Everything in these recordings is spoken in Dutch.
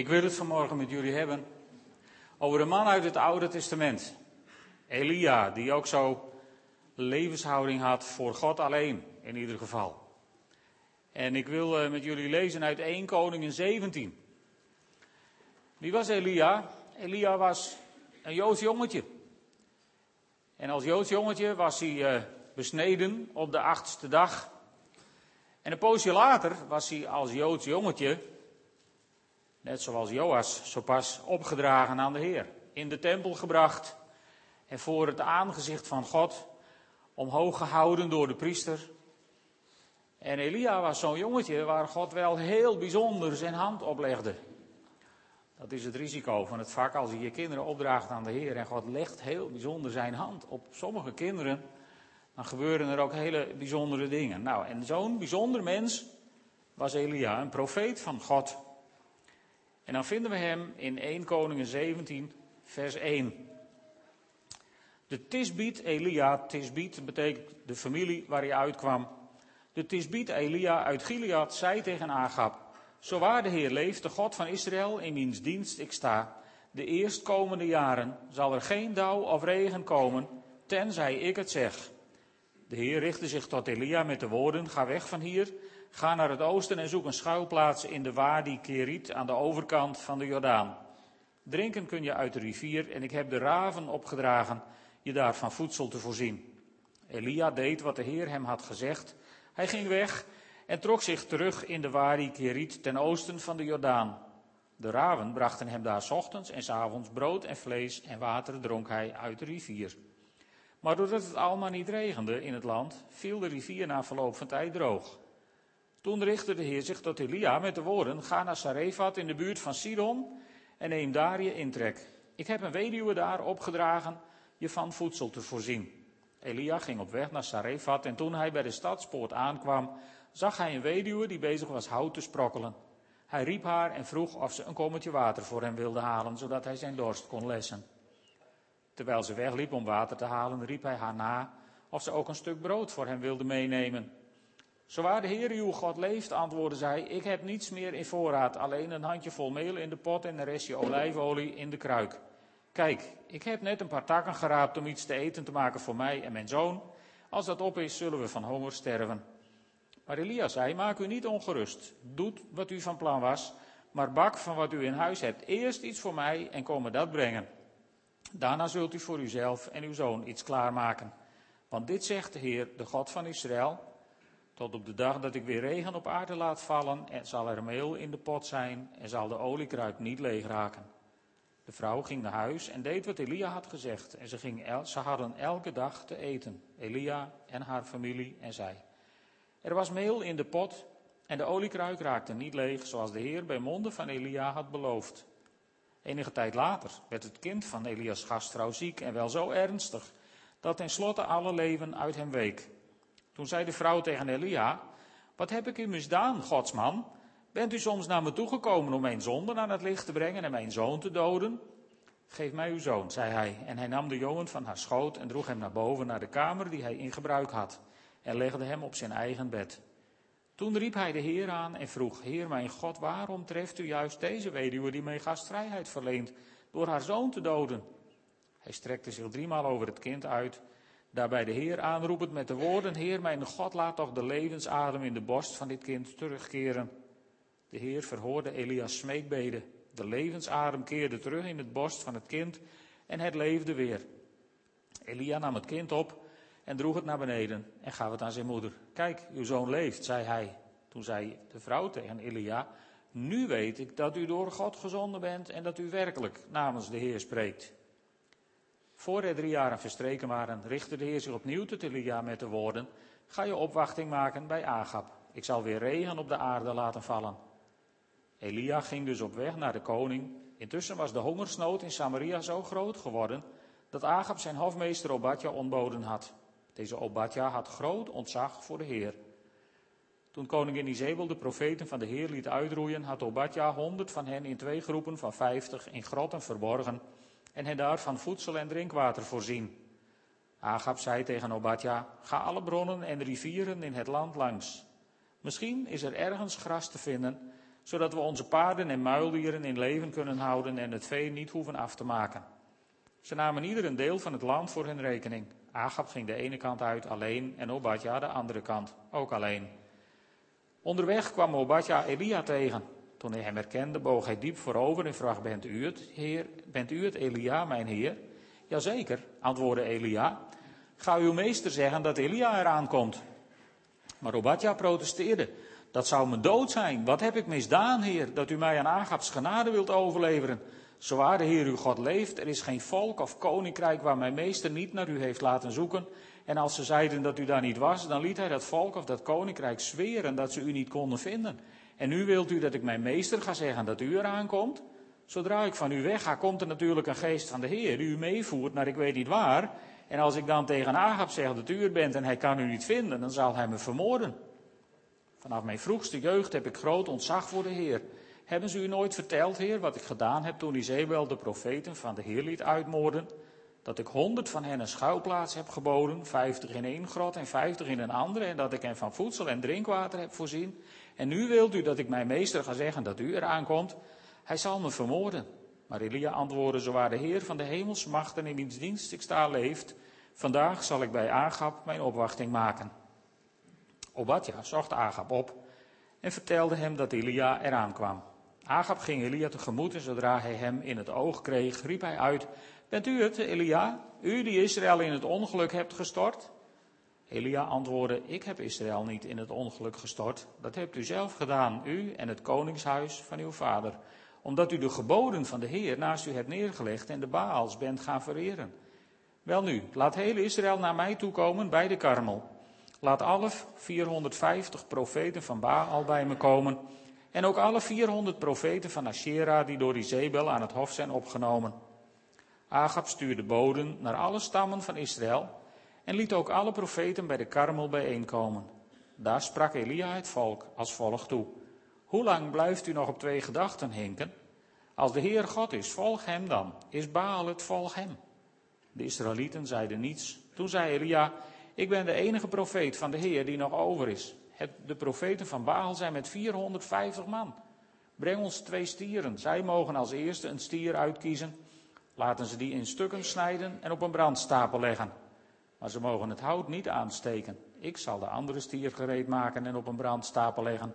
Ik wil het vanmorgen met jullie hebben over een man uit het Oude Testament. Elia, die ook zo levenshouding had voor God alleen, in ieder geval. En ik wil eh, met jullie lezen uit 1 Koningin 17. Wie was Elia? Elia was een Joods jongetje. En als Joods jongetje was hij uh, besneden op de achtste dag. En een poosje later was hij als Joods jongetje Net zoals Joas zo pas opgedragen aan de Heer. In de tempel gebracht en voor het aangezicht van God omhoog gehouden door de priester. En Elia was zo'n jongetje waar God wel heel bijzonder zijn hand op legde. Dat is het risico van het vak als je je kinderen opdraagt aan de Heer en God legt heel bijzonder zijn hand op sommige kinderen. Dan gebeuren er ook hele bijzondere dingen. Nou, en zo'n bijzonder mens was Elia, een profeet van God. En dan vinden we hem in 1 Koningen 17, vers 1. De Tisbiet Elia, Tisbiet betekent de familie waar hij uitkwam. De Tisbiet Elia uit Gilead zei tegen Agab, zo waar de Heer leeft, de God van Israël, in wiens dienst ik sta, de eerstkomende jaren zal er geen dauw of regen komen, tenzij ik het zeg. De Heer richtte zich tot Elia met de woorden, ga weg van hier, Ga naar het oosten en zoek een schuilplaats in de Wadi Kerit aan de overkant van de Jordaan. Drinken kun je uit de rivier en ik heb de raven opgedragen je daar van voedsel te voorzien. Elia deed wat de Heer hem had gezegd. Hij ging weg en trok zich terug in de Wadi Kerit ten oosten van de Jordaan. De raven brachten hem daar ochtends en s avonds brood en vlees en water dronk hij uit de rivier. Maar doordat het allemaal niet regende in het land, viel de rivier na verloop van tijd droog. Toen richtte de Heer zich tot Elia met de woorden: Ga naar Sarefat in de buurt van Sidon en neem daar je intrek. Ik heb een weduwe daar opgedragen je van voedsel te voorzien. Elia ging op weg naar Sarefat en toen hij bij de stadspoort aankwam, zag hij een weduwe die bezig was hout te sprokkelen. Hij riep haar en vroeg of ze een kommetje water voor hem wilde halen, zodat hij zijn dorst kon lessen. Terwijl ze wegliep om water te halen, riep hij haar na of ze ook een stuk brood voor hem wilde meenemen. Zowaar de Heer uw God leeft, antwoordde zij, ik heb niets meer in voorraad, alleen een handjevol meel in de pot en een restje olijfolie in de kruik. Kijk, ik heb net een paar takken geraapt om iets te eten te maken voor mij en mijn zoon. Als dat op is, zullen we van honger sterven. Maar Elia zei, maak u niet ongerust. Doet wat u van plan was, maar bak van wat u in huis hebt eerst iets voor mij en kom me dat brengen. Daarna zult u voor uzelf en uw zoon iets klaarmaken. Want dit zegt de Heer, de God van Israël. Tot op de dag dat ik weer regen op aarde laat vallen, en zal er meel in de pot zijn en zal de oliekruik niet leeg raken. De vrouw ging naar huis en deed wat Elia had gezegd. En ze, ging ze hadden elke dag te eten, Elia en haar familie en zij. Er was meel in de pot en de oliekruik raakte niet leeg, zoals de Heer bij monden van Elia had beloofd. Enige tijd later werd het kind van Elias gastvrouw ziek en wel zo ernstig dat tenslotte alle leven uit hem week. Toen zei de vrouw tegen Elia, wat heb ik u misdaan, godsman? Bent u soms naar me toegekomen om mijn zonden aan het licht te brengen en mijn zoon te doden? Geef mij uw zoon, zei hij. En hij nam de jongen van haar schoot en droeg hem naar boven naar de kamer die hij in gebruik had. En legde hem op zijn eigen bed. Toen riep hij de Heer aan en vroeg: Heer mijn God, waarom treft u juist deze weduwe die mij gastvrijheid verleent door haar zoon te doden? Hij strekte zich driemaal over het kind uit Daarbij de Heer aanroepend met de woorden: Heer, mijn God, laat toch de levensadem in de borst van dit kind terugkeren. De Heer verhoorde Elia's smeekbeden. De levensadem keerde terug in het borst van het kind en het leefde weer. Elia nam het kind op en droeg het naar beneden en gaf het aan zijn moeder. Kijk, uw zoon leeft, zei hij. Toen zei de vrouw tegen Elia: Nu weet ik dat u door God gezonden bent en dat u werkelijk namens de Heer spreekt. Voor er drie jaren verstreken waren, richtte de Heer zich opnieuw tot Elia met de woorden: Ga je opwachting maken bij Agab. Ik zal weer regen op de aarde laten vallen. Elia ging dus op weg naar de koning. Intussen was de hongersnood in Samaria zo groot geworden dat Agab zijn hofmeester Obadja ontboden had. Deze Obadja had groot ontzag voor de Heer. Toen koningin Izebel de profeten van de Heer liet uitroeien, had Obadja honderd van hen in twee groepen van vijftig in grotten verborgen en hen daar van voedsel en drinkwater voorzien. Agab zei tegen Obadja, ga alle bronnen en rivieren in het land langs. Misschien is er ergens gras te vinden, zodat we onze paarden en muildieren in leven kunnen houden en het vee niet hoeven af te maken. Ze namen ieder een deel van het land voor hun rekening. Agab ging de ene kant uit alleen en Obadja de andere kant, ook alleen. Onderweg kwam Obadja Elia tegen. Toen hij hem herkende, boog hij diep voorover en vroeg, bent u het, heer, bent u het Elia, mijn heer? Jazeker, antwoordde Elia. Ga uw meester zeggen dat Elia eraan komt. Maar Obadja protesteerde. Dat zou me dood zijn. Wat heb ik misdaan, heer, dat u mij aan Agabs genade wilt overleveren? Zowaar de Heer uw God leeft, er is geen volk of koninkrijk waar mijn meester niet naar u heeft laten zoeken. En als ze zeiden dat u daar niet was, dan liet hij dat volk of dat koninkrijk zweren dat ze u niet konden vinden. En nu wilt u dat ik mijn meester ga zeggen dat u eraan komt? Zodra ik van u wegga, komt er natuurlijk een geest van de Heer die u meevoert naar ik weet niet waar. En als ik dan tegen Agab zeg dat u er bent en hij kan u niet vinden, dan zal hij me vermoorden. Vanaf mijn vroegste jeugd heb ik groot ontzag voor de Heer. Hebben ze u nooit verteld, Heer, wat ik gedaan heb toen Izebel de profeten van de Heer liet uitmoorden? Dat ik honderd van hen een schuilplaats heb geboden, vijftig in één grot en vijftig in een andere, en dat ik hen van voedsel en drinkwater heb voorzien. En nu wilt u dat ik mijn meester ga zeggen dat u eraan komt? Hij zal me vermoorden. Maar Elia antwoordde, zo waar de Heer van de hemelsmachten in wiens dienst ik sta leeft, vandaag zal ik bij Agab mijn opwachting maken. Obadja zocht Agab op en vertelde hem dat Elia eraan kwam. Agab ging Elia tegemoet en zodra hij hem in het oog kreeg, riep hij uit, Bent u het, Elia, u die Israël in het ongeluk hebt gestort? Elia antwoordde, ik heb Israël niet in het ongeluk gestort, dat hebt u zelf gedaan, u en het koningshuis van uw vader, omdat u de geboden van de Heer naast u hebt neergelegd en de Baals bent gaan vereren. Welnu, laat heel Israël naar mij toekomen bij de Karmel. Laat alle 450 profeten van Baal bij me komen en ook alle 400 profeten van Asherah die door Izebel aan het hof zijn opgenomen. Agab stuurde boden naar alle stammen van Israël en liet ook alle profeten bij de Karmel bijeenkomen. Daar sprak Elia het volk als volgt toe. Hoe lang blijft u nog op twee gedachten hinken? Als de Heer God is, volg hem dan. Is Baal het, volg hem. De Israëlieten zeiden niets. Toen zei Elia, ik ben de enige profeet van de Heer die nog over is. Het, de profeten van Baal zijn met 450 man. Breng ons twee stieren. Zij mogen als eerste een stier uitkiezen. Laten ze die in stukken snijden en op een brandstapel leggen. Maar ze mogen het hout niet aansteken. Ik zal de andere stier gereed maken en op een brandstapel leggen.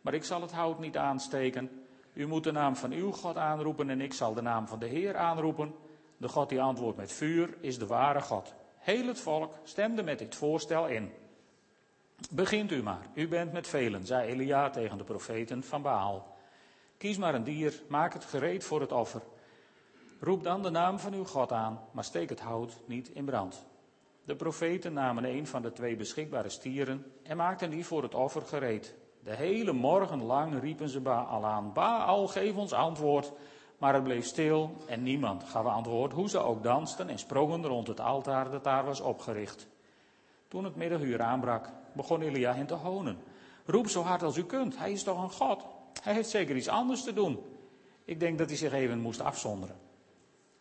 Maar ik zal het hout niet aansteken. U moet de naam van uw God aanroepen en ik zal de naam van de Heer aanroepen. De God die antwoordt met vuur is de ware God. Heel het volk stemde met dit voorstel in. Begint u maar, u bent met velen, zei Elia tegen de profeten van Baal. Kies maar een dier, maak het gereed voor het offer. Roep dan de naam van uw God aan, maar steek het hout niet in brand. De profeten namen een van de twee beschikbare stieren en maakten die voor het offer gereed. De hele morgen lang riepen ze Baal aan. Baal, geef ons antwoord. Maar het bleef stil en niemand gaf antwoord, hoe ze ook dansten en sprongen rond het altaar dat daar was opgericht. Toen het middaguur aanbrak, begon Elia hen te honen. Roep zo hard als u kunt, hij is toch een God? Hij heeft zeker iets anders te doen. Ik denk dat hij zich even moest afzonderen.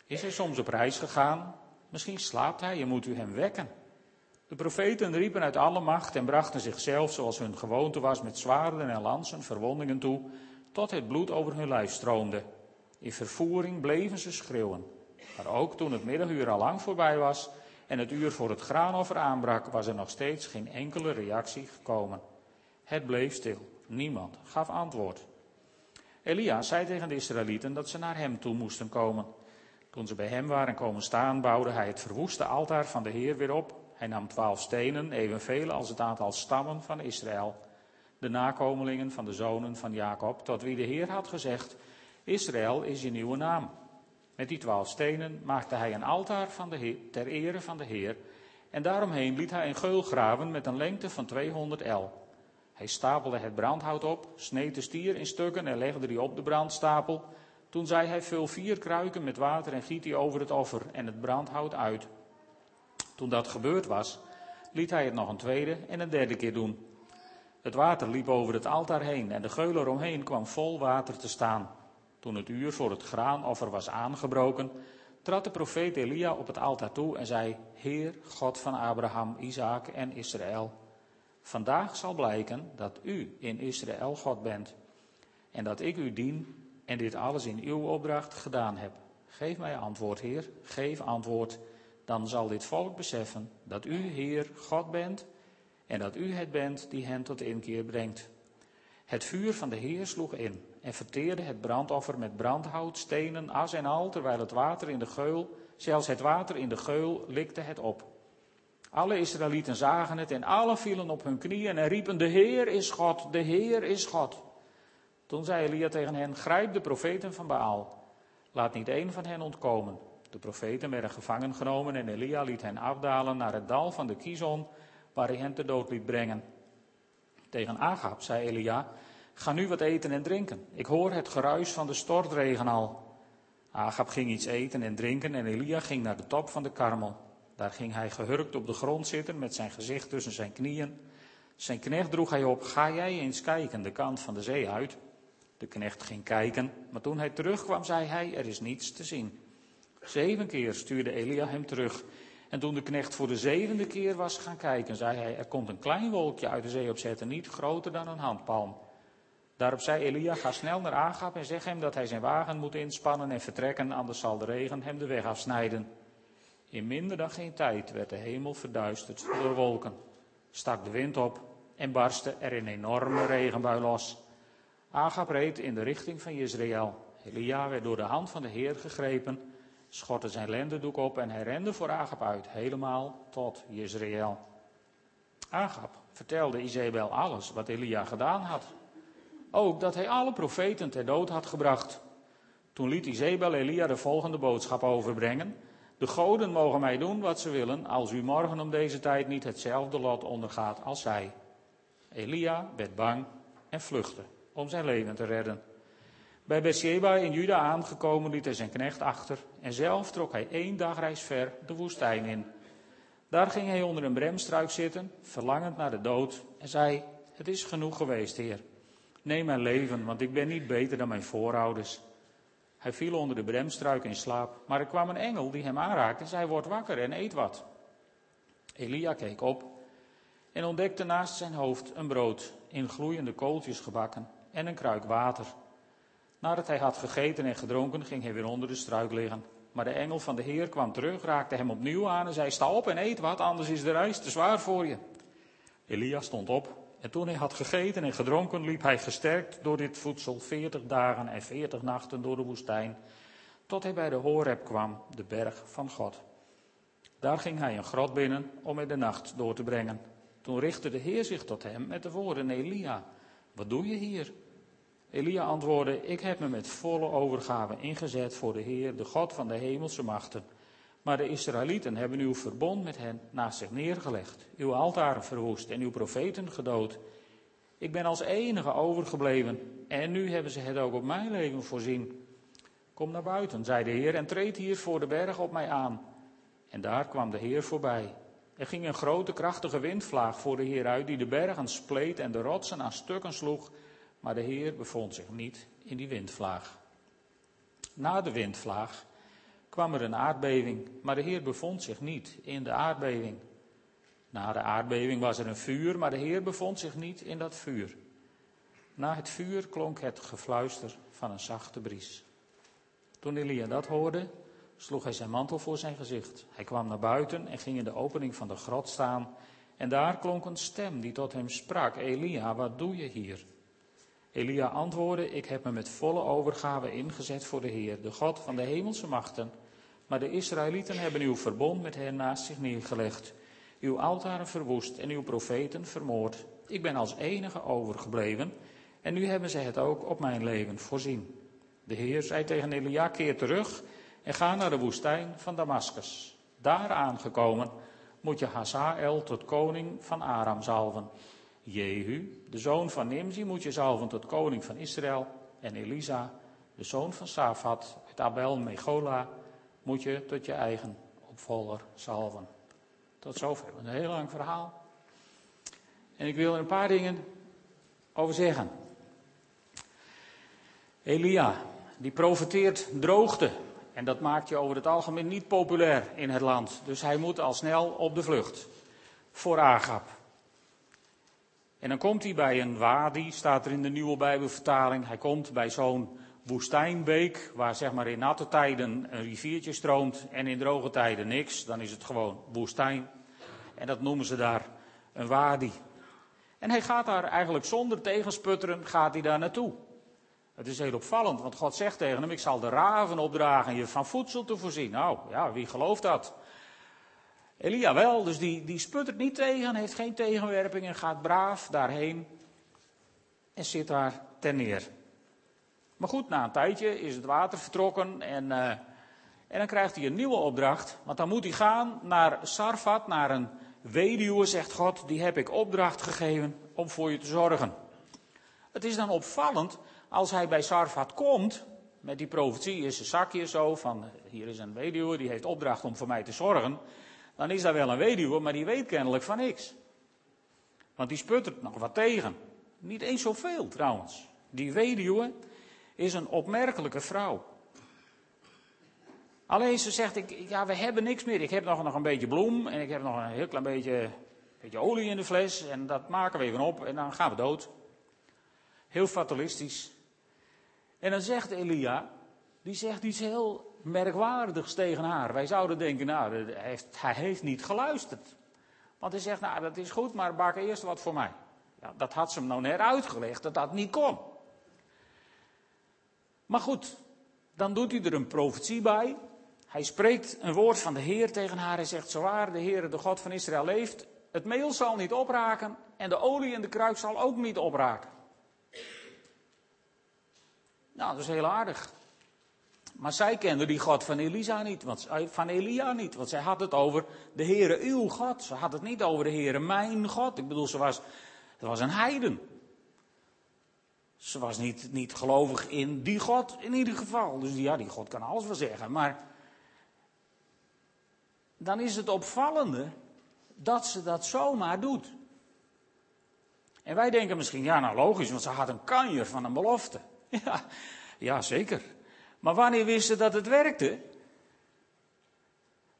Is hij soms op reis gegaan? Misschien slaapt hij, je moet u hem wekken. De profeten riepen uit alle macht en brachten zichzelf, zoals hun gewoonte was, met zwaarden en lansen, verwondingen toe, tot het bloed over hun lijf stroomde. In vervoering bleven ze schreeuwen. Maar ook toen het middaguur al lang voorbij was en het uur voor het graanoffer aanbrak, was er nog steeds geen enkele reactie gekomen. Het bleef stil. Niemand gaf antwoord. Elia zei tegen de Israëlieten dat ze naar hem toe moesten komen. Toen ze bij hem waren komen staan, bouwde hij het verwoeste altaar van de Heer weer op. Hij nam twaalf stenen, evenveel als het aantal stammen van Israël. De nakomelingen van de zonen van Jacob, tot wie de Heer had gezegd, Israël is je nieuwe naam. Met die twaalf stenen maakte hij een altaar van de ter ere van de Heer. En daaromheen liet hij een geul graven met een lengte van 200 el. Hij stapelde het brandhout op, sneed de stier in stukken en legde die op de brandstapel. Toen zei hij: Vul vier kruiken met water en giet die over het offer en het brandhout uit. Toen dat gebeurd was, liet hij het nog een tweede en een derde keer doen. Het water liep over het altaar heen en de geul eromheen kwam vol water te staan. Toen het uur voor het graanoffer was aangebroken, trad de profeet Elia op het altaar toe en zei: Heer, God van Abraham, Isaac en Israël, vandaag zal blijken dat u in Israël God bent. en dat ik u dien en dit alles in uw opdracht gedaan heb. Geef mij antwoord, Heer, geef antwoord. Dan zal dit volk beseffen dat u, Heer, God bent en dat u het bent die hen tot inkeer brengt. Het vuur van de Heer sloeg in en verteerde het brandoffer met brandhout, stenen, as en al, terwijl het water in de geul, zelfs het water in de geul, likte het op. Alle Israëlieten zagen het en alle vielen op hun knieën en riepen, de Heer is God, de Heer is God. Toen zei Elia tegen hen, grijp de profeten van Baal, laat niet één van hen ontkomen. De profeten werden gevangen genomen en Elia liet hen afdalen naar het dal van de Kizon, waar hij hen te dood liet brengen. Tegen Agab zei Elia, ga nu wat eten en drinken. Ik hoor het geruis van de stortregen al. Agab ging iets eten en drinken en Elia ging naar de top van de karmel. Daar ging hij gehurkt op de grond zitten met zijn gezicht tussen zijn knieën. Zijn knecht droeg hij op, ga jij eens kijken de kant van de zee uit. De knecht ging kijken, maar toen hij terugkwam zei hij, er is niets te zien. Zeven keer stuurde Elia hem terug. En toen de knecht voor de zevende keer was gaan kijken, zei hij, er komt een klein wolkje uit de zee opzetten, niet groter dan een handpalm. Daarop zei Elia, ga snel naar Agab en zeg hem dat hij zijn wagen moet inspannen en vertrekken, anders zal de regen hem de weg afsnijden. In minder dan geen tijd werd de hemel verduisterd door wolken, stak de wind op en barstte er een enorme regenbui los. Agab reed in de richting van Israël. Elia werd door de hand van de Heer gegrepen, schortte zijn lendendoek op en hij rende voor Agab uit, helemaal tot Israël. Agab vertelde Izebel alles wat Elia gedaan had. Ook dat hij alle profeten ter dood had gebracht. Toen liet Izebel Elia de volgende boodschap overbrengen. De goden mogen mij doen wat ze willen, als u morgen om deze tijd niet hetzelfde lot ondergaat als zij. Elia werd bang en vluchtte om zijn leven te redden. Bij Beersheba in Juda aangekomen liet hij zijn knecht achter en zelf trok hij één dagreis ver de woestijn in. Daar ging hij onder een bremstruik zitten, verlangend naar de dood, en zei: Het is genoeg geweest, Heer. Neem mijn leven, want ik ben niet beter dan mijn voorouders. Hij viel onder de bremstruik in slaap, maar er kwam een engel die hem aanraakte en zei: Word wakker en eet wat. Elia keek op en ontdekte naast zijn hoofd een brood in gloeiende kooltjes gebakken en een kruik water. Nadat hij had gegeten en gedronken, ging hij weer onder de struik liggen. Maar de engel van de Heer kwam terug, raakte hem opnieuw aan en zei: Sta op en eet wat, anders is de reis te zwaar voor je. Elia stond op en toen hij had gegeten en gedronken, liep hij gesterkt door dit voedsel veertig dagen en veertig nachten door de woestijn, tot hij bij de Horeb kwam, de berg van God. Daar ging hij een grot binnen om er de nacht door te brengen. Toen richtte de Heer zich tot hem met de woorden: Elia, wat doe je hier? Elia antwoordde: Ik heb me met volle overgave ingezet voor de Heer, de God van de hemelse machten. Maar de Israëlieten hebben uw verbond met hen naast zich neergelegd, uw altaren verwoest en uw profeten gedood. Ik ben als enige overgebleven en nu hebben ze het ook op mijn leven voorzien. Kom naar buiten, zei de Heer, en treed hier voor de berg op mij aan. En daar kwam de Heer voorbij. Er ging een grote krachtige windvlaag voor de Heer uit, die de bergen spleet en de rotsen aan stukken sloeg, maar de Heer bevond zich niet in die windvlaag. Na de windvlaag kwam er een aardbeving, maar de Heer bevond zich niet in de aardbeving. Na de aardbeving was er een vuur, maar de Heer bevond zich niet in dat vuur. Na het vuur klonk het gefluister van een zachte bries. Toen Elia dat hoorde, sloeg hij zijn mantel voor zijn gezicht. Hij kwam naar buiten en ging in de opening van de grot staan. En daar klonk een stem die tot hem sprak: Elia, wat doe je hier? Elia antwoordde: Ik heb me met volle overgave ingezet voor de Heer, de God van de hemelse machten. Maar de Israëlieten hebben uw verbond met hen naast zich neergelegd, uw altaren verwoest en uw profeten vermoord. Ik ben als enige overgebleven en nu hebben ze het ook op mijn leven voorzien. De Heer zei tegen Elia: Keer terug en ga naar de woestijn van Damascus. Daar aangekomen moet je Hazael tot koning van Aram zalven. Jehu, de zoon van Nimzi, moet je zalven tot koning van Israël. En Elisa, de zoon van Safat uit Abel Megola, moet je tot je eigen opvolger zalven. Tot zover. Een heel lang verhaal. En ik wil er een paar dingen over zeggen. Elia, die profeteert droogte. En dat maakt je over het algemeen niet populair in het land. Dus hij moet al snel op de vlucht. Voor Agap. En dan komt hij bij een wadi, staat er in de nieuwe Bijbelvertaling. Hij komt bij zo'n woestijnbeek, waar zeg maar in natte tijden een riviertje stroomt en in droge tijden niks. Dan is het gewoon woestijn. En dat noemen ze daar een wadi. En hij gaat daar eigenlijk zonder tegensputteren, gaat hij daar naartoe. Het is heel opvallend, want God zegt tegen hem, ik zal de raven opdragen je van voedsel te voorzien. Nou, ja, wie gelooft dat? Elia wel, dus die, die sputtert niet tegen, heeft geen tegenwerping en gaat braaf daarheen en zit daar ten neer. Maar goed, na een tijdje is het water vertrokken en, uh, en dan krijgt hij een nieuwe opdracht. Want dan moet hij gaan naar Sarfat, naar een weduwe, zegt God, die heb ik opdracht gegeven om voor je te zorgen. Het is dan opvallend als hij bij Sarfat komt, met die profetie is zijn zakje zo van, hier is een weduwe, die heeft opdracht om voor mij te zorgen. Dan is daar wel een weduwe, maar die weet kennelijk van niks. Want die sputtert nog wat tegen. Niet eens zoveel trouwens. Die weduwe is een opmerkelijke vrouw. Alleen ze zegt, ik, ja, we hebben niks meer. Ik heb nog, nog een beetje bloem en ik heb nog een heel klein beetje, olie in de fles. En dat maken we even op en dan gaan we dood. Heel fatalistisch. En dan zegt Elia, die zegt iets heel merkwaardigs tegen haar. Wij zouden denken, nou, hij heeft, hij heeft niet geluisterd. Want hij zegt, nou, dat is goed, maar bak eerst wat voor mij. Ja, dat had ze hem nou net uitgelegd, dat dat niet kon. Maar goed, dan doet hij er een profetie bij. Hij spreekt een woord van de Heer tegen haar. Hij zegt, zowaar de Heer, de God van Israël leeft, het meel zal niet opraken en de olie in de kruik zal ook niet opraken. Nou, dat is heel aardig. Maar zij kende die God van Elisa niet, want, van Elia niet, want zij had het over de Heere uw God. Ze had het niet over de Heere mijn God. Ik bedoel, ze was, ze was een heiden. Ze was niet, niet gelovig in die God in ieder geval. Dus ja, die God kan alles wel zeggen. Maar dan is het opvallende dat ze dat zomaar doet. En wij denken misschien, ja nou logisch, want ze had een kanjer van een belofte. Ja, ja zeker. Maar wanneer wist ze dat het werkte?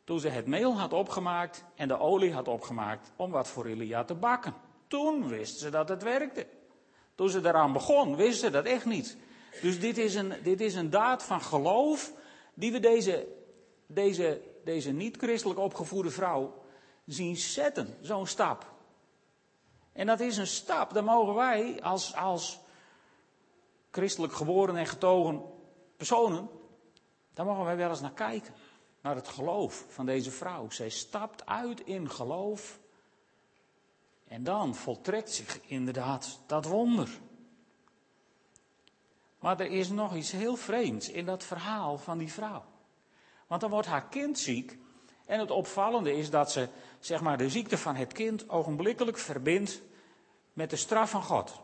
Toen ze het meel had opgemaakt en de olie had opgemaakt om wat voor Elia te bakken. Toen wist ze dat het werkte. Toen ze daaraan begon, wist ze dat echt niet. Dus dit is een, dit is een daad van geloof die we deze, deze, deze niet-christelijk opgevoede vrouw zien zetten. Zo'n stap. En dat is een stap, daar mogen wij als, als christelijk geboren en getogen personen, daar mogen wij wel eens naar kijken. Naar het geloof van deze vrouw. Zij stapt uit in geloof. En dan voltrekt zich inderdaad dat wonder. Maar er is nog iets heel vreemds in dat verhaal van die vrouw. Want dan wordt haar kind ziek. En het opvallende is dat ze zeg maar, de ziekte van het kind ogenblikkelijk verbindt met de straf van God.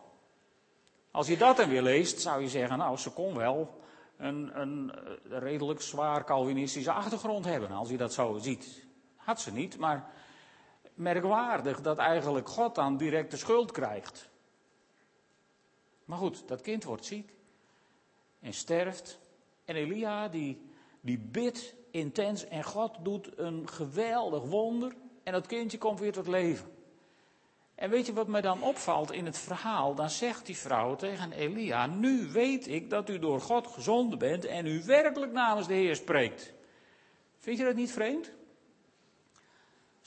Als je dat dan weer leest, zou je zeggen, nou, ze kon wel een, een, een redelijk zwaar Calvinistische achtergrond hebben, als je dat zo ziet. Had ze niet, maar merkwaardig dat eigenlijk God dan direct de schuld krijgt. Maar goed, dat kind wordt ziek en sterft. En Elia die, die bidt intens en God doet een geweldig wonder en dat kindje komt weer tot leven. En weet je wat mij dan opvalt in het verhaal? Dan zegt die vrouw tegen Elia: Nu weet ik dat u door God gezonden bent en u werkelijk namens de Heer spreekt. Vind je dat niet vreemd?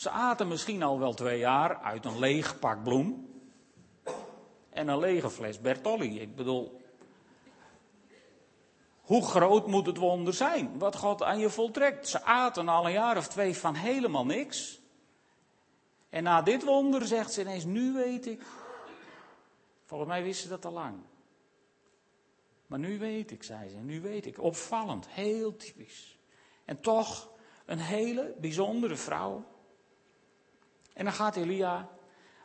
Ze aten misschien al wel twee jaar uit een leeg pak bloem en een lege fles Bertolli. Ik bedoel, hoe groot moet het wonder zijn wat God aan je voltrekt? Ze aten al een jaar of twee van helemaal niks. En na dit wonder zegt ze ineens, nu weet ik. Volgens mij wist ze dat al lang. Maar nu weet ik, zei ze, nu weet ik. Opvallend, heel typisch. En toch een hele bijzondere vrouw. En dan gaat Elia,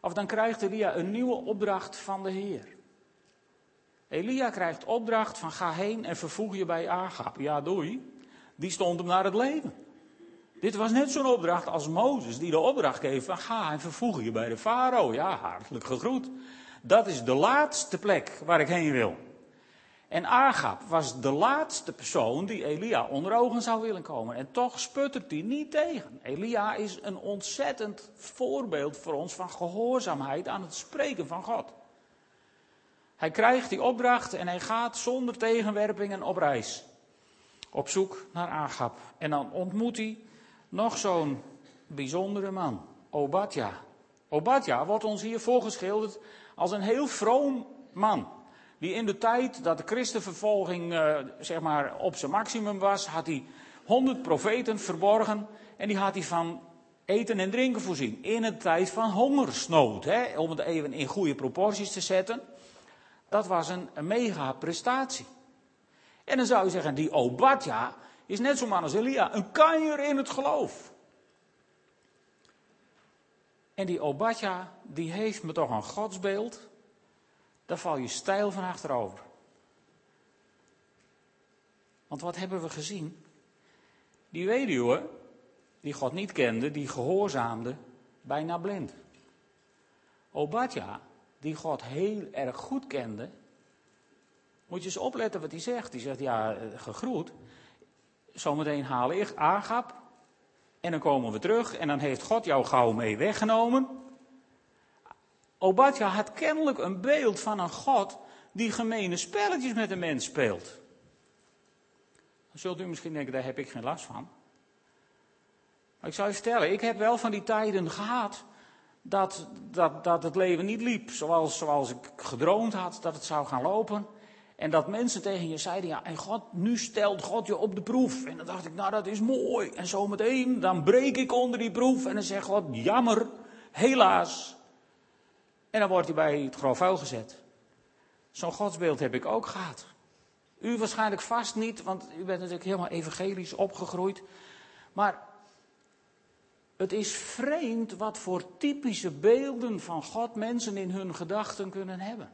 of dan krijgt Elia een nieuwe opdracht van de Heer. Elia krijgt opdracht van ga heen en vervoeg je bij Agap. Ja, doei. Die stond hem naar het leven. Dit was net zo'n opdracht als Mozes, die de opdracht geeft van ga en vervoeg je bij de farao. Ja, hartelijk gegroet. Dat is de laatste plek waar ik heen wil. En Agab was de laatste persoon die Elia onder ogen zou willen komen. En toch sputtert hij niet tegen. Elia is een ontzettend voorbeeld voor ons van gehoorzaamheid aan het spreken van God. Hij krijgt die opdracht en hij gaat zonder tegenwerpingen op reis. Op zoek naar Agab. En dan ontmoet hij nog zo'n bijzondere man, Obadja. Obadja wordt ons hier voorgeschilderd als een heel vroom man. Die in de tijd dat de christenvervolging uh, zeg maar op zijn maximum was, had hij honderd profeten verborgen en die had hij van eten en drinken voorzien. In een tijd van hongersnood, hè, om het even in goede proporties te zetten. Dat was een, een mega prestatie. En dan zou je zeggen, die Obadja is net zo'n man als Elia, een kanjer in het geloof. En die Obadja, die heeft me toch een godsbeeld daar val je stijl van achterover. Want wat hebben we gezien? Die weduwe, die God niet kende, die gehoorzaamde, bijna blind. Obadja, die God heel erg goed kende, moet je eens opletten wat hij zegt. Die zegt, ja, eh, gegroet. Zometeen haal ik Agap. En dan komen we terug en dan heeft God jou gauw mee weggenomen. Obadja had kennelijk een beeld van een God die gemene spelletjes met een mens speelt. Dan zult u misschien denken, daar heb ik geen last van. Maar ik zou je vertellen, ik heb wel van die tijden gehad dat, dat, dat het leven niet liep zoals, zoals ik gedroomd had dat het zou gaan lopen. En dat mensen tegen je zeiden, ja, en God, nu stelt God je op de proef. En dan dacht ik, nou dat is mooi. En zometeen, dan breek ik onder die proef. En dan zegt God, jammer, helaas, en dan wordt hij bij het grof vuil gezet. Zo'n godsbeeld heb ik ook gehad. U waarschijnlijk vast niet, want u bent natuurlijk helemaal evangelisch opgegroeid. Maar het is vreemd wat voor typische beelden van God mensen in hun gedachten kunnen hebben.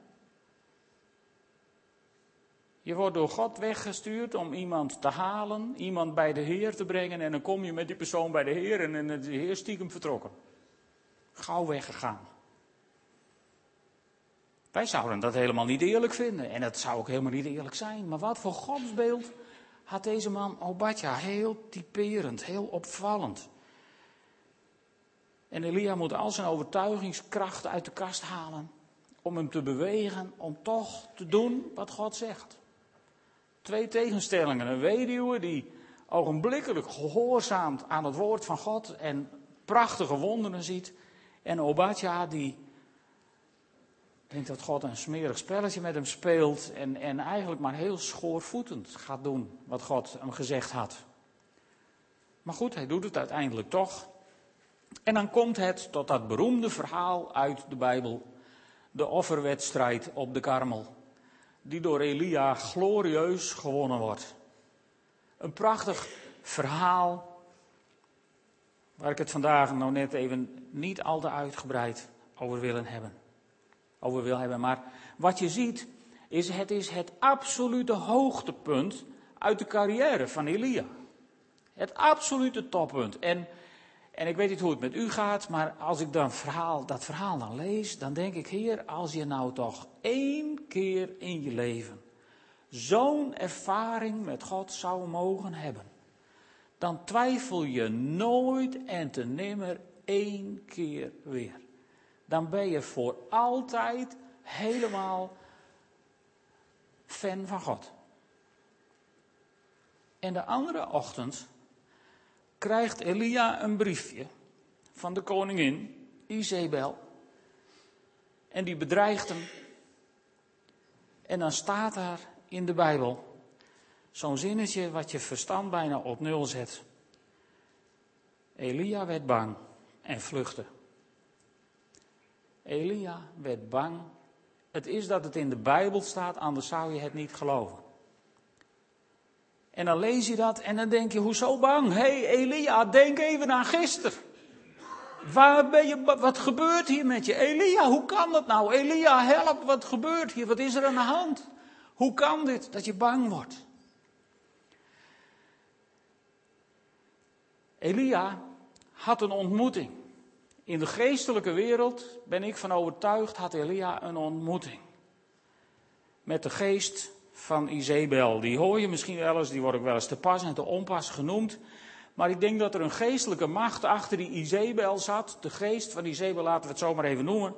Je wordt door God weggestuurd om iemand te halen, iemand bij de Heer te brengen en dan kom je met die persoon bij de Heer en de Heer stiekem vertrokken. Gauw weggegaan. Wij zouden dat helemaal niet eerlijk vinden. En dat zou ook helemaal niet eerlijk zijn. Maar wat voor godsbeeld had deze man Obadja? Heel typerend, heel opvallend. En Elia moet al zijn overtuigingskracht uit de kast halen. Om hem te bewegen om toch te doen wat God zegt. Twee tegenstellingen. Een weduwe die ogenblikkelijk gehoorzaamt aan het woord van God en prachtige wonderen ziet. En Obadja die denk dat God een smerig spelletje met hem speelt en, en eigenlijk maar heel schoorvoetend gaat doen wat God hem gezegd had. Maar goed, hij doet het uiteindelijk toch. En dan komt het tot dat beroemde verhaal uit de Bijbel, de offerwedstrijd op de Karmel, die door Elia glorieus gewonnen wordt. Een prachtig verhaal, waar ik het vandaag nou net even niet al te uitgebreid over willen hebben over wil hebben. Maar wat je ziet, is het is het absolute hoogtepunt uit de carrière van Elia. Het absolute toppunt. En, en ik weet niet hoe het met u gaat, maar als ik dan verhaal, dat verhaal dan lees, dan denk ik, Heer, als je nou toch één keer in je leven zo'n ervaring met God zou mogen hebben, dan twijfel je nooit en te nimmer één keer weer dan ben je voor altijd helemaal fan van God. En de andere ochtend krijgt Elia een briefje van de koningin Izebel. En die bedreigt hem. En dan staat daar in de Bijbel zo'n zinnetje wat je verstand bijna op nul zet. Elia werd bang en vluchtte. Elia werd bang. Het is dat het in de Bijbel staat, anders zou je het niet geloven. En dan lees je dat en dan denk je, hoezo bang? Hé hey, Elia, denk even aan gisteren. Waar ben je, wat gebeurt hier met je? Elia, hoe kan dat nou? Elia, help, wat gebeurt hier? Wat is er aan de hand? Hoe kan dit dat je bang wordt? Elia had een ontmoeting. In de geestelijke wereld ben ik van overtuigd, had Elia een ontmoeting. Met de geest van Izebel. Die hoor je misschien wel eens, die wordt ook wel eens te pas en te onpas genoemd. Maar ik denk dat er een geestelijke macht achter die Izebel zat. De geest van Izebel, laten we het zo maar even noemen.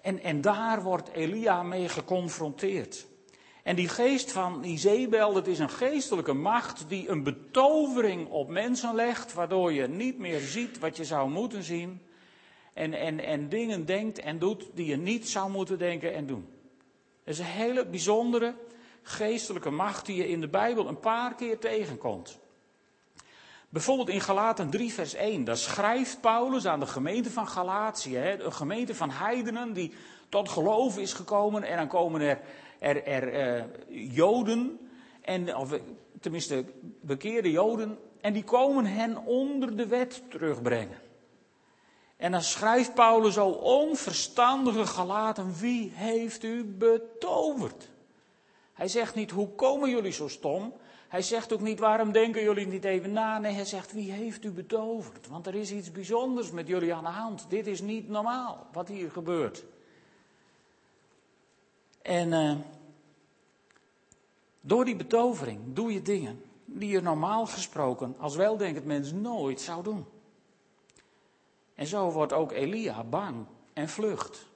En, en daar wordt Elia mee geconfronteerd. En die geest van Izebel, dat is een geestelijke macht die een betovering op mensen legt, waardoor je niet meer ziet wat je zou moeten zien. En, en, en dingen denkt en doet die je niet zou moeten denken en doen. Dat is een hele bijzondere geestelijke macht die je in de Bijbel een paar keer tegenkomt. Bijvoorbeeld in Galaten 3, vers 1, daar schrijft Paulus aan de gemeente van Galatië, een gemeente van heidenen die tot geloof is gekomen. En dan komen er, er, er uh, Joden, en, of tenminste bekeerde Joden, en die komen hen onder de wet terugbrengen. En dan schrijft Paulus zo onverstandige Galaten, wie heeft u betoverd? Hij zegt niet, hoe komen jullie zo stom? Hij zegt ook niet, waarom denken jullie niet even na? Nee, hij zegt, wie heeft u betoverd? Want er is iets bijzonders met jullie aan de hand. Dit is niet normaal, wat hier gebeurt. En uh, door die betovering doe je dingen die je normaal gesproken als weldenkend mens nooit zou doen. En zo wordt ook Elia bang en vlucht.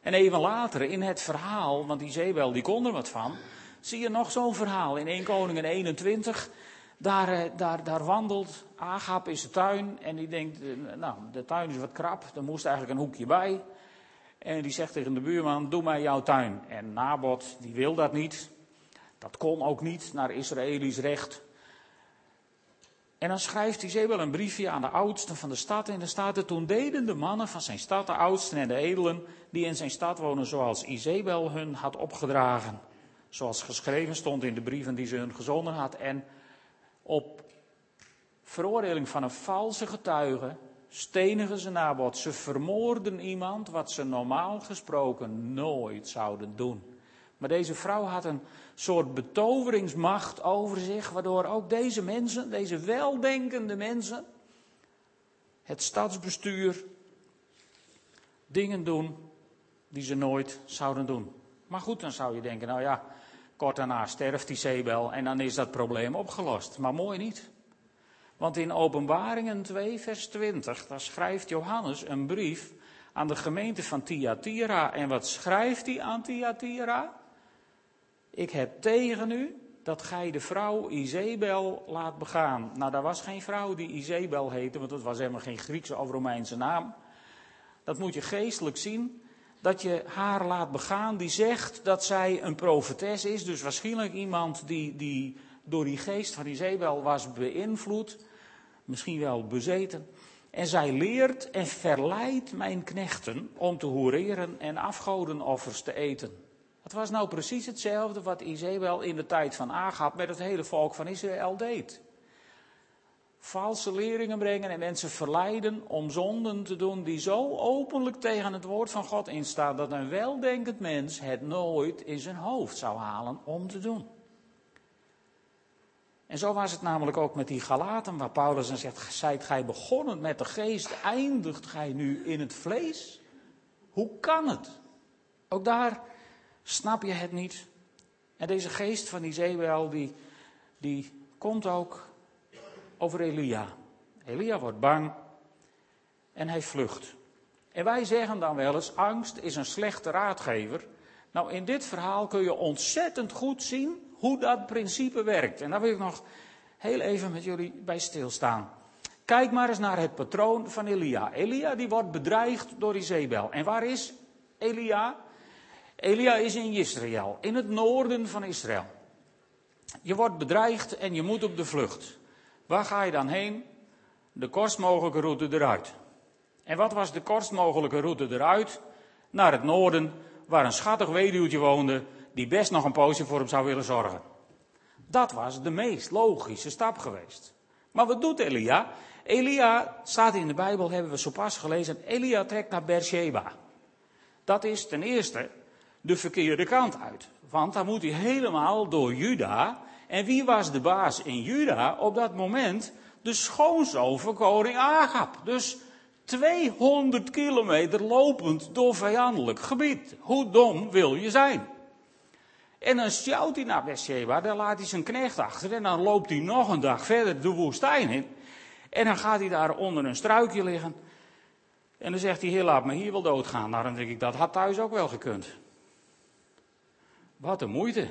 En even later in het verhaal, want die Zebel die kon er wat van, zie je nog zo'n verhaal in 1 Koningen 21. Daar, eh, daar, daar wandelt Agap in zijn tuin en die denkt, eh, nou, de tuin is wat krap, er moest eigenlijk een hoekje bij. En die zegt tegen de buurman, doe mij jouw tuin. En Nabot, die wil dat niet. Dat kon ook niet naar Israëlisch recht. En dan schrijft Izebel een briefje aan de oudsten van de stad. En dan staat toen deden de mannen van zijn stad, de oudsten en de edelen, die in zijn stad wonen, zoals Izebel hun had opgedragen. Zoals geschreven stond in de brieven die ze hun gezonden had. En op veroordeling van een valse getuige stenigen ze Nabot. Ze vermoorden iemand wat ze normaal gesproken nooit zouden doen. Maar deze vrouw had een soort betoveringsmacht over zich, waardoor ook deze mensen, deze weldenkende mensen, het stadsbestuur, dingen doen die ze nooit zouden doen. Maar goed, dan zou je denken, nou ja, kort daarna sterft die Zebel en dan is dat probleem opgelost. Maar mooi niet. Want in Openbaringen 2, vers 20, daar schrijft Johannes een brief aan de gemeente van Thyatira. En wat schrijft hij aan Thyatira? Ik heb tegen u dat gij de vrouw Izebel laat begaan. Nou, daar was geen vrouw die Izebel heette, want dat was helemaal geen Griekse of Romeinse naam. Dat moet je geestelijk zien. Dat je haar laat begaan, die zegt dat zij een profetes is. Dus waarschijnlijk iemand die, die door die geest van Izebel was beïnvloed. Misschien wel bezeten. En zij leert en verleidt mijn knechten om te hoereren en afgodenoffers te eten. Het was nou precies hetzelfde wat Izebel in de tijd van Agab met het hele volk van Israël deed. Valse leringen brengen en mensen verleiden om zonden te doen die zo openlijk tegen het woord van God instaan dat een weldenkend mens het nooit in zijn hoofd zou halen om te doen. En zo was het namelijk ook met die Galaten, waar Paulus dan zegt: Zijt gij begonnen met de geest, eindigt gij nu in het vlees? Hoe kan het? Ook daar Snap je het niet? En deze geest van Izebel, die, die komt ook over Elia. Elia wordt bang en hij vlucht. En wij zeggen dan wel eens, angst is een slechte raadgever. Nou, in dit verhaal kun je ontzettend goed zien hoe dat principe werkt. En daar wil ik nog heel even met jullie bij stilstaan. Kijk maar eens naar het patroon van Elia. Elia die wordt bedreigd door Izebel. En waar is Elia? Elia is in Israël, in het noorden van Israël. Je wordt bedreigd en je moet op de vlucht. Waar ga je dan heen? De kortst mogelijke route eruit. En wat was de kortst mogelijke route eruit? Naar het noorden, waar een schattig weduwtje woonde, die best nog een poosje voor hem zou willen zorgen. Dat was de meest logische stap geweest. Maar wat doet Elia? Elia, staat in de Bijbel, hebben we zo pas gelezen, Elia trekt naar Beersheba. Dat is ten eerste de verkeerde kant uit. Want dan moet hij helemaal door Juda. En wie was de baas in Juda op dat moment? De schoonzoon van koning Agab. Dus 200 kilometer lopend door vijandelijk gebied. Hoe dom wil je zijn? En dan sjouwt hij naar Beersheba, dan laat hij zijn knecht achter en dan loopt hij nog een dag verder de woestijn in. En dan gaat hij daar onder een struikje liggen. En dan zegt hij, laat me hier wel doodgaan. Nou dan denk ik, dat had thuis ook wel gekund. Wat een moeite.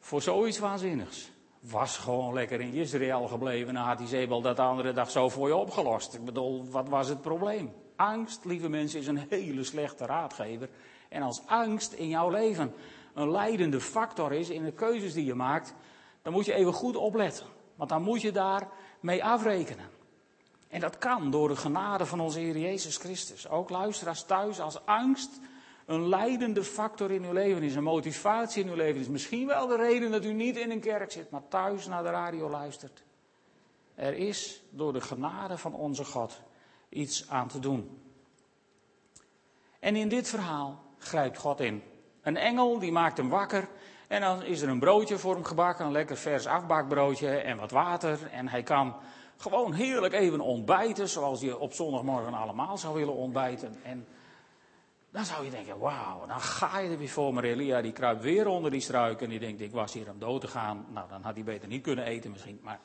Voor zoiets waanzinnigs. Was gewoon lekker in Israël gebleven. Dan had die Zebel dat de andere dag zo voor je opgelost. Ik bedoel, wat was het probleem? Angst, lieve mensen, is een hele slechte raadgever. En als angst in jouw leven een leidende factor is in de keuzes die je maakt, dan moet je even goed opletten. Want dan moet je daar mee afrekenen. En dat kan door de genade van onze Heer Jezus Christus. Ook luisteraars thuis, als angst een leidende factor in uw leven is, een motivatie in uw leven is. Misschien wel de reden dat u niet in een kerk zit, maar thuis naar de radio luistert. Er is door de genade van onze God iets aan te doen. En in dit verhaal grijpt God in. Een engel die maakt hem wakker en dan is er een broodje voor hem gebakken, een lekker vers afbakbroodje en wat water. En hij kan gewoon heerlijk even ontbijten, zoals je op zondagmorgen allemaal zou willen ontbijten. En dan zou je denken, wauw, dan ga je er weer voor. Maar Elia die kruipt weer onder die struik en die denkt, ik was hier om dood te gaan. Nou, dan had hij beter niet kunnen eten misschien. Maar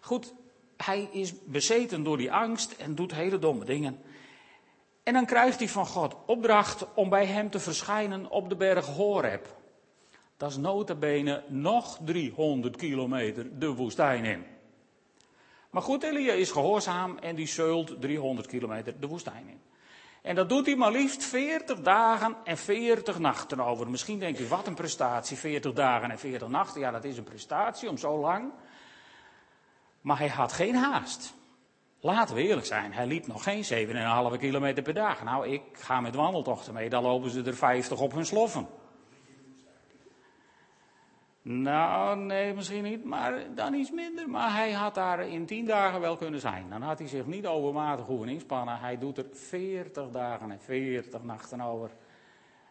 goed, hij is bezeten door die angst en doet hele domme dingen. En dan krijgt hij van God opdracht om bij hem te verschijnen op de berg Horeb. Dat is nota bene nog 300 kilometer de woestijn in. Maar goed, Elia is gehoorzaam en die zeult 300 kilometer de woestijn in. En dat doet hij maar liefst 40 dagen en 40 nachten over. Misschien denkt u, wat een prestatie, 40 dagen en 40 nachten. Ja, dat is een prestatie om zo lang. Maar hij had geen haast. Laten we eerlijk zijn, hij liep nog geen 7,5 kilometer per dag. Nou, ik ga met wandeltochten mee, dan lopen ze er 50 op hun sloffen. Nou, nee, misschien niet, maar dan iets minder. Maar hij had daar in tien dagen wel kunnen zijn. Dan had hij zich niet overmatig hoeven inspannen. Hij doet er veertig dagen en veertig nachten over.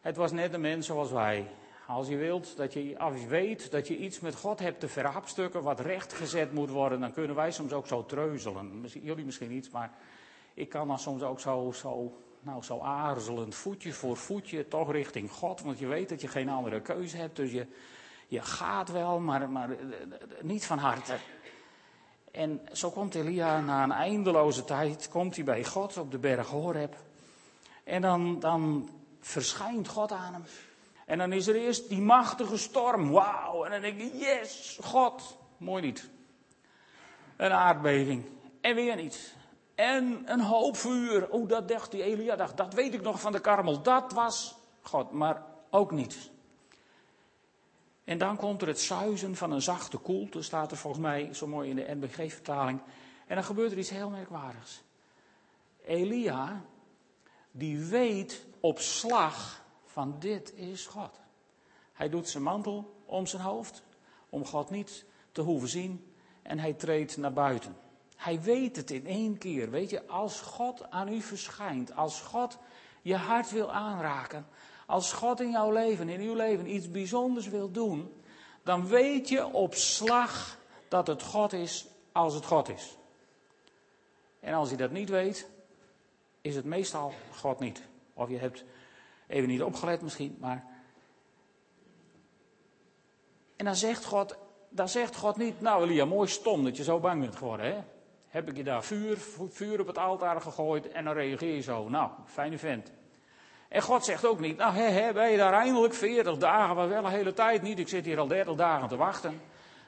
Het was net een mens zoals wij. Als je wilt, dat je, als je weet dat je iets met God hebt te verhapstukken, wat rechtgezet moet worden, dan kunnen wij soms ook zo treuzelen. Jullie misschien niet, maar ik kan dan soms ook zo, zo, nou, zo aarzelend, voetje voor voetje, toch richting God. Want je weet dat je geen andere keuze hebt, dus je je gaat wel, maar, maar eh, niet van harte. En zo komt Elia na een eindeloze tijd, komt hij bij God op de berg Horeb. En dan, dan verschijnt God aan hem. En dan is er eerst die machtige storm, wauw. En dan denk ik, yes, God. Mooi niet. Een aardbeving. En weer niet. En een hoop vuur. Oh, dat dacht die Elia, dacht, dat weet ik nog van de karmel. Dat was God, maar ook niet. En dan komt er het zuizen van een zachte koelte, staat er volgens mij zo mooi in de NBG-vertaling. En dan gebeurt er iets heel merkwaardigs. Elia, die weet op slag van dit is God. Hij doet zijn mantel om zijn hoofd, om God niet te hoeven zien. En hij treedt naar buiten. Hij weet het in één keer. Weet je, als God aan u verschijnt, als God je hart wil aanraken, als God in jouw leven, in uw leven iets bijzonders wil doen, dan weet je op slag dat het God is als het God is. En als je dat niet weet, is het meestal God niet. Of je hebt even niet opgelet misschien, maar. En dan zegt God, dan zegt God niet, nou Elia, mooi stom dat je zo bang bent geworden, hè? Heb ik je daar vuur, vuur op het altaar gegooid en dan reageer je zo. Nou, fijne vent. En God zegt ook niet, nou hè, hè, ben je daar eindelijk 40 dagen, maar wel een hele tijd niet, ik zit hier al 30 dagen te wachten.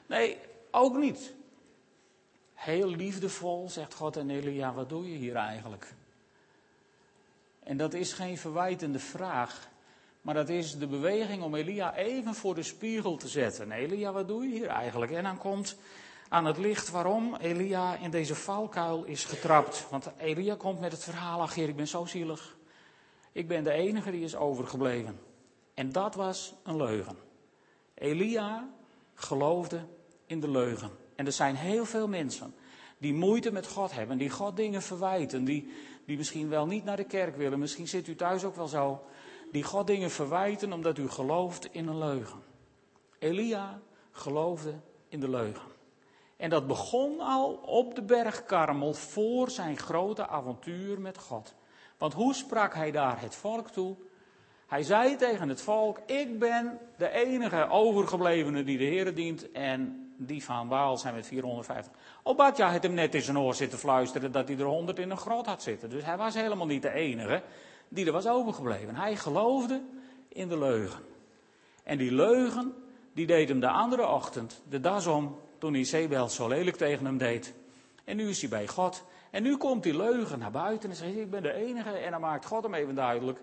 Nee, ook niet. Heel liefdevol zegt God en Elia, wat doe je hier eigenlijk? En dat is geen verwijtende vraag, maar dat is de beweging om Elia even voor de spiegel te zetten. Elia, wat doe je hier eigenlijk? En dan komt aan het licht waarom Elia in deze valkuil is getrapt. Want Elia komt met het verhaal, ach heer, ik ben zo zielig. Ik ben de enige die is overgebleven. En dat was een leugen. Elia geloofde in de leugen. En er zijn heel veel mensen die moeite met God hebben, die God dingen verwijten, die, die misschien wel niet naar de kerk willen. Misschien zit u thuis ook wel zo. Die God dingen verwijten omdat u gelooft in een leugen. Elia geloofde in de leugen. En dat begon al op de berg Karmel voor zijn grote avontuur met God. Want hoe sprak hij daar het volk toe? Hij zei tegen het volk: Ik ben de enige overgeblevene die de Heer dient. En die van Baal zijn met 450. Obadja had hem net in zijn oor zitten fluisteren dat hij er 100 in een grot had zitten. Dus hij was helemaal niet de enige die er was overgebleven. Hij geloofde in de leugen. En die leugen, die deed hem de andere ochtend de das om toen Isabel zo lelijk tegen hem deed. En nu is hij bij God. En nu komt die leugen naar buiten en zegt: Ik ben de enige. En dan maakt God hem even duidelijk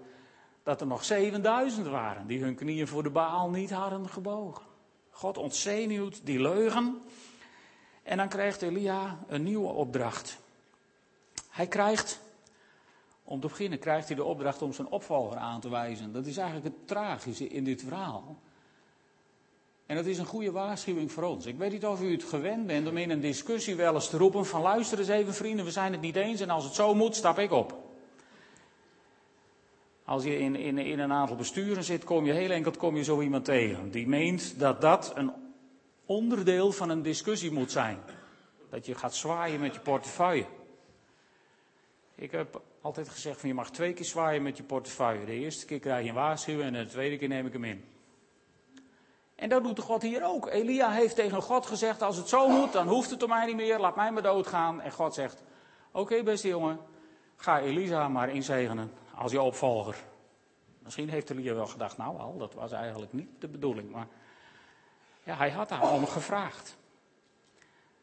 dat er nog 7000 waren die hun knieën voor de Baal niet hadden gebogen. God ontzenuwt die leugen. En dan krijgt Elia een nieuwe opdracht. Hij krijgt, om te beginnen, krijgt hij de opdracht om zijn opvolger aan te wijzen. Dat is eigenlijk het tragische in dit verhaal. En dat is een goede waarschuwing voor ons. Ik weet niet of u het gewend bent om in een discussie wel eens te roepen van luister eens even vrienden, we zijn het niet eens en als het zo moet, stap ik op. Als je in, in, een aantal besturen zit, kom je heel enkel kom je zo iemand tegen. Die meent dat dat een onderdeel van een discussie moet zijn. Dat je gaat zwaaien met je portefeuille. Ik heb altijd gezegd van je mag twee keer zwaaien met je portefeuille. De eerste keer krijg je een waarschuwing en de tweede keer neem ik hem in. En dat doet God hier ook. Elia heeft tegen God gezegd, als het zo moet, dan hoeft het om mij niet meer, laat mij maar doodgaan. En God zegt, oké beste jongen, ga Elisa maar inzegenen als je opvolger. Misschien heeft Elia wel gedacht, nou al, dat was eigenlijk niet de bedoeling. Maar ja, hij had daar om gevraagd.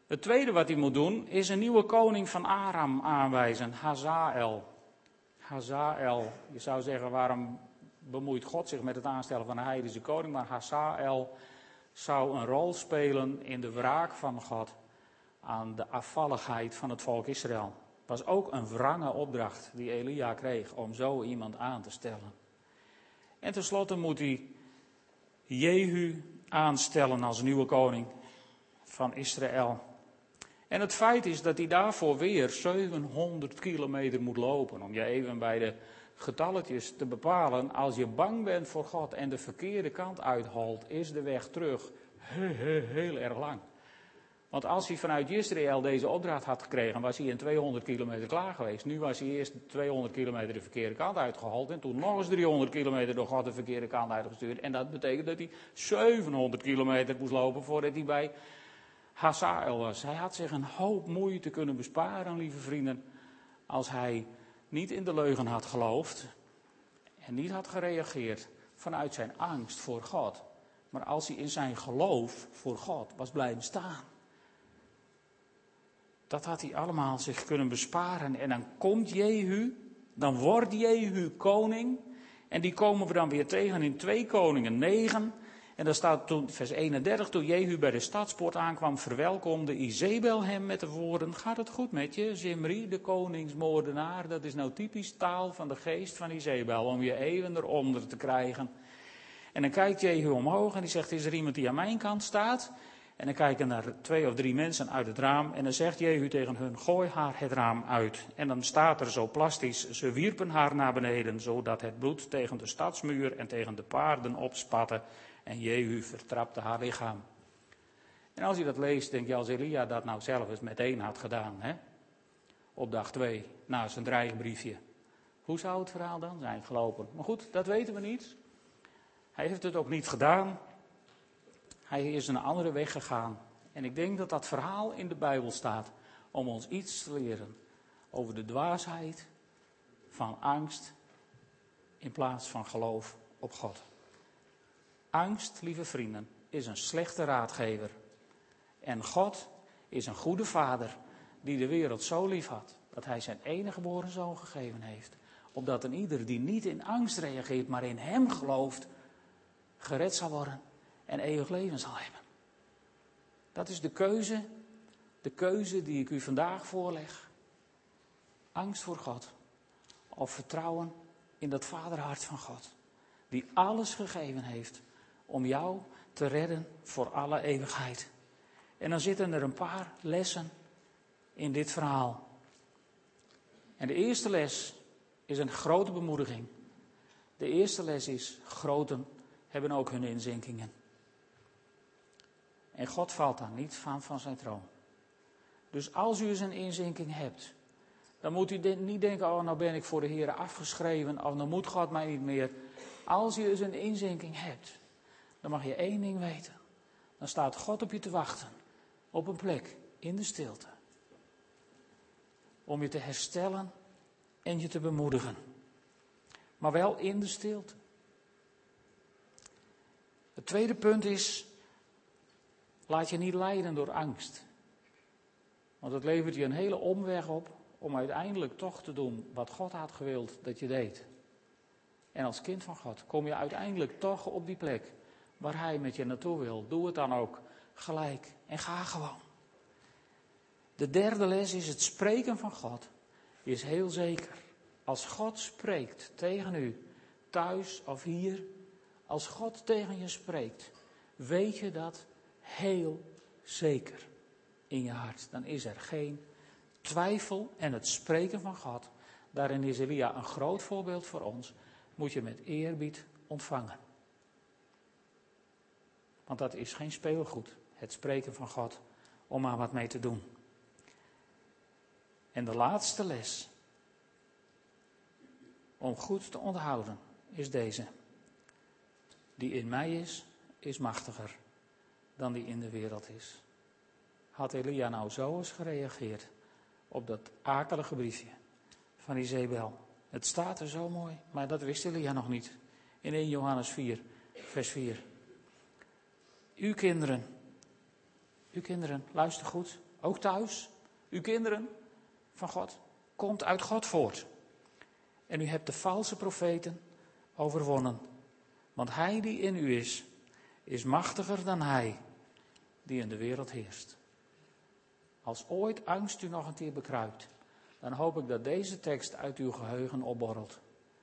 Het tweede wat hij moet doen, is een nieuwe koning van Aram aanwijzen, Hazael. Hazael, je zou zeggen, waarom bemoeit God zich met het aanstellen van een heidense koning, maar Hazael zou een rol spelen in de wraak van God aan de afvalligheid van het volk Israël. Het was ook een wrange opdracht die Elia kreeg om zo iemand aan te stellen. En tenslotte moet hij Jehu aanstellen als nieuwe koning van Israël. En het feit is dat hij daarvoor weer 700 kilometer moet lopen. Om je even bij de getalletjes te bepalen. Als je bang bent voor God en de verkeerde kant uitholt, is de weg terug heel, heel, heel erg lang. Want als hij vanuit Israël deze opdracht had gekregen, was hij in 200 kilometer klaar geweest. Nu was hij eerst 200 kilometer de verkeerde kant uitgehaald en toen nog eens 300 kilometer door God de verkeerde kant uitgestuurd. En dat betekent dat hij 700 kilometer moest lopen voordat hij bij Hazael was. Hij had zich een hoop moeite kunnen besparen, lieve vrienden, als hij niet in de leugen had geloofd en niet had gereageerd vanuit zijn angst voor God. Maar als hij in zijn geloof voor God was blijven staan. Dat had hij allemaal zich kunnen besparen. En dan komt Jehu, dan wordt Jehu koning. En die komen we dan weer tegen in 2 Koningen 9. En daar staat toen, vers 31, toen Jehu bij de stadspoort aankwam, verwelkomde Izebel hem met de woorden, gaat het goed met je, Zimri, de koningsmoordenaar? Dat is nou typisch taal van de geest van Izebel, om je even eronder te krijgen. En dan kijkt Jehu omhoog en die zegt, is er iemand die aan mijn kant staat? En dan kijken naar twee of drie mensen uit het raam. En dan zegt Jehu tegen hun: Gooi haar het raam uit. En dan staat er zo plastisch: Ze wierpen haar naar beneden, zodat het bloed tegen de stadsmuur en tegen de paarden opspatte. En Jehu vertrapte haar lichaam. En als je dat leest, denk je als Elia dat nou zelf eens meteen had gedaan. Hè? Op dag 2, na zijn dreigbriefje. Hoe zou het verhaal dan zijn gelopen? Maar goed, dat weten we niet. Hij heeft het ook niet gedaan. Hij is een andere weg gegaan. En ik denk dat dat verhaal in de Bijbel staat om ons iets te leren over de dwaasheid van angst in plaats van geloof op God. Angst, lieve vrienden, is een slechte raadgever. En God is een goede vader die de wereld zo lief had dat hij zijn enige geboren zoon gegeven heeft. Opdat een ieder die niet in angst reageert, maar in hem gelooft, gered zal worden en eeuwig leven zal hebben. Dat is de keuze, de keuze die ik u vandaag voorleg. Angst voor God of vertrouwen in dat vaderhart van God, die alles gegeven heeft om jou te redden voor alle eeuwigheid. En dan zitten er een paar lessen in dit verhaal. En de eerste les is een grote bemoediging. De eerste les is: groten hebben ook hun inzinkingen. En God valt daar niet van van zijn troon. Dus als u eens een inzinking hebt, dan moet u niet denken, oh nou ben ik voor de Heer afgeschreven, of dan moet God mij niet meer. Als je dus een inzinking hebt, dan mag je één ding weten. Dan staat God op je te wachten. Op een plek, in de stilte. Om je te herstellen en je te bemoedigen. Maar wel in de stilte. Het tweede punt is, laat je niet leiden door angst. Want het levert je een hele omweg op om uiteindelijk toch te doen wat God had gewild dat je deed. En als kind van God kom je uiteindelijk toch op die plek waar Hij met je naartoe wil. Doe het dan ook gelijk en ga gewoon. De derde les is het spreken van God is heel zeker. Als God spreekt tegen u, thuis of hier, als God tegen je spreekt, weet je dat heel zeker in je hart. Dan is er geen twijfel en het spreken van God. Daarin is Elia een groot voorbeeld voor ons. Moet je met eerbied ontvangen. Want dat is geen speelgoed, het spreken van God, om maar wat mee te doen. En de laatste les, om goed te onthouden, is deze. Die in mij is, is machtiger dan die in de wereld is. Had Elia nou zo eens gereageerd op dat akelige briefje van Izebel? Het staat er zo mooi, maar dat wist Elia nog niet. In 1 Johannes 4, vers 4. Uw kinderen, uw kinderen, luister goed, ook thuis, uw kinderen van God, komt uit God voort. En u hebt de valse profeten overwonnen. Want hij die in u is, is machtiger dan hij die in de wereld heerst. Als ooit angst u nog een keer bekruipt, dan hoop ik dat deze tekst uit uw geheugen opborrelt.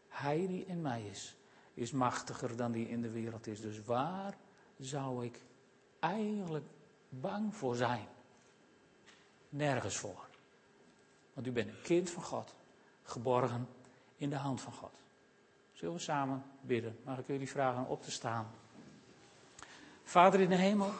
Hij die in mij is, is machtiger dan die in de wereld is. Dus waar zou ik eigenlijk bang voor zijn? Nergens voor. Want u bent een kind van God, geborgen in de hand van God. Zullen we samen bidden? Mag ik jullie vragen op te staan? Vader in de hemel,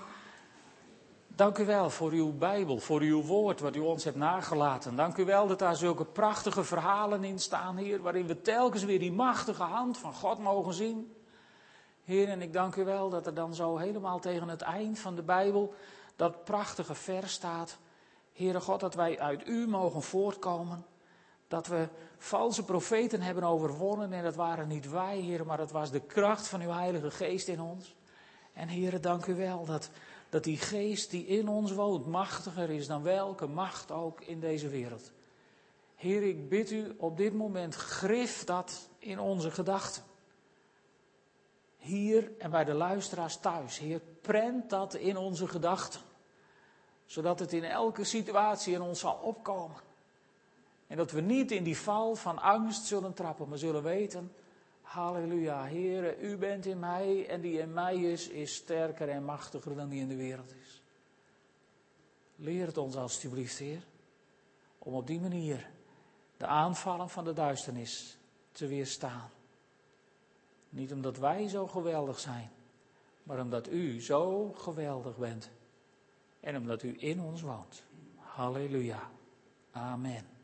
dank u wel voor uw Bijbel, voor uw woord wat u ons hebt nagelaten. Dank u wel dat daar zulke prachtige verhalen in staan, Heer, waarin we telkens weer die machtige hand van God mogen zien. Heer, en ik dank u wel dat er dan zo helemaal tegen het eind van de Bijbel dat prachtige vers staat. Heere God, dat wij uit u mogen voortkomen. Dat we valse profeten hebben overwonnen en dat waren niet wij, Heer, maar het was de kracht van uw Heilige Geest in ons. En Heer, dank u wel dat, dat die Geest die in ons woont machtiger is dan welke macht ook in deze wereld. Heer, ik bid u op dit moment, grif dat in onze gedachten. Hier en bij de luisteraars thuis, Heer, prent dat in onze gedachten. Zodat het in elke situatie in ons zal opkomen. En dat we niet in die val van angst zullen trappen, maar zullen weten, halleluja, Heere, u bent in mij en die in mij is, is sterker en machtiger dan die in de wereld is. Leer het ons alstublieft, Heer, om op die manier de aanvallen van de duisternis te weerstaan. Niet omdat wij zo geweldig zijn, maar omdat u zo geweldig bent en omdat u in ons woont. Halleluja. Amen.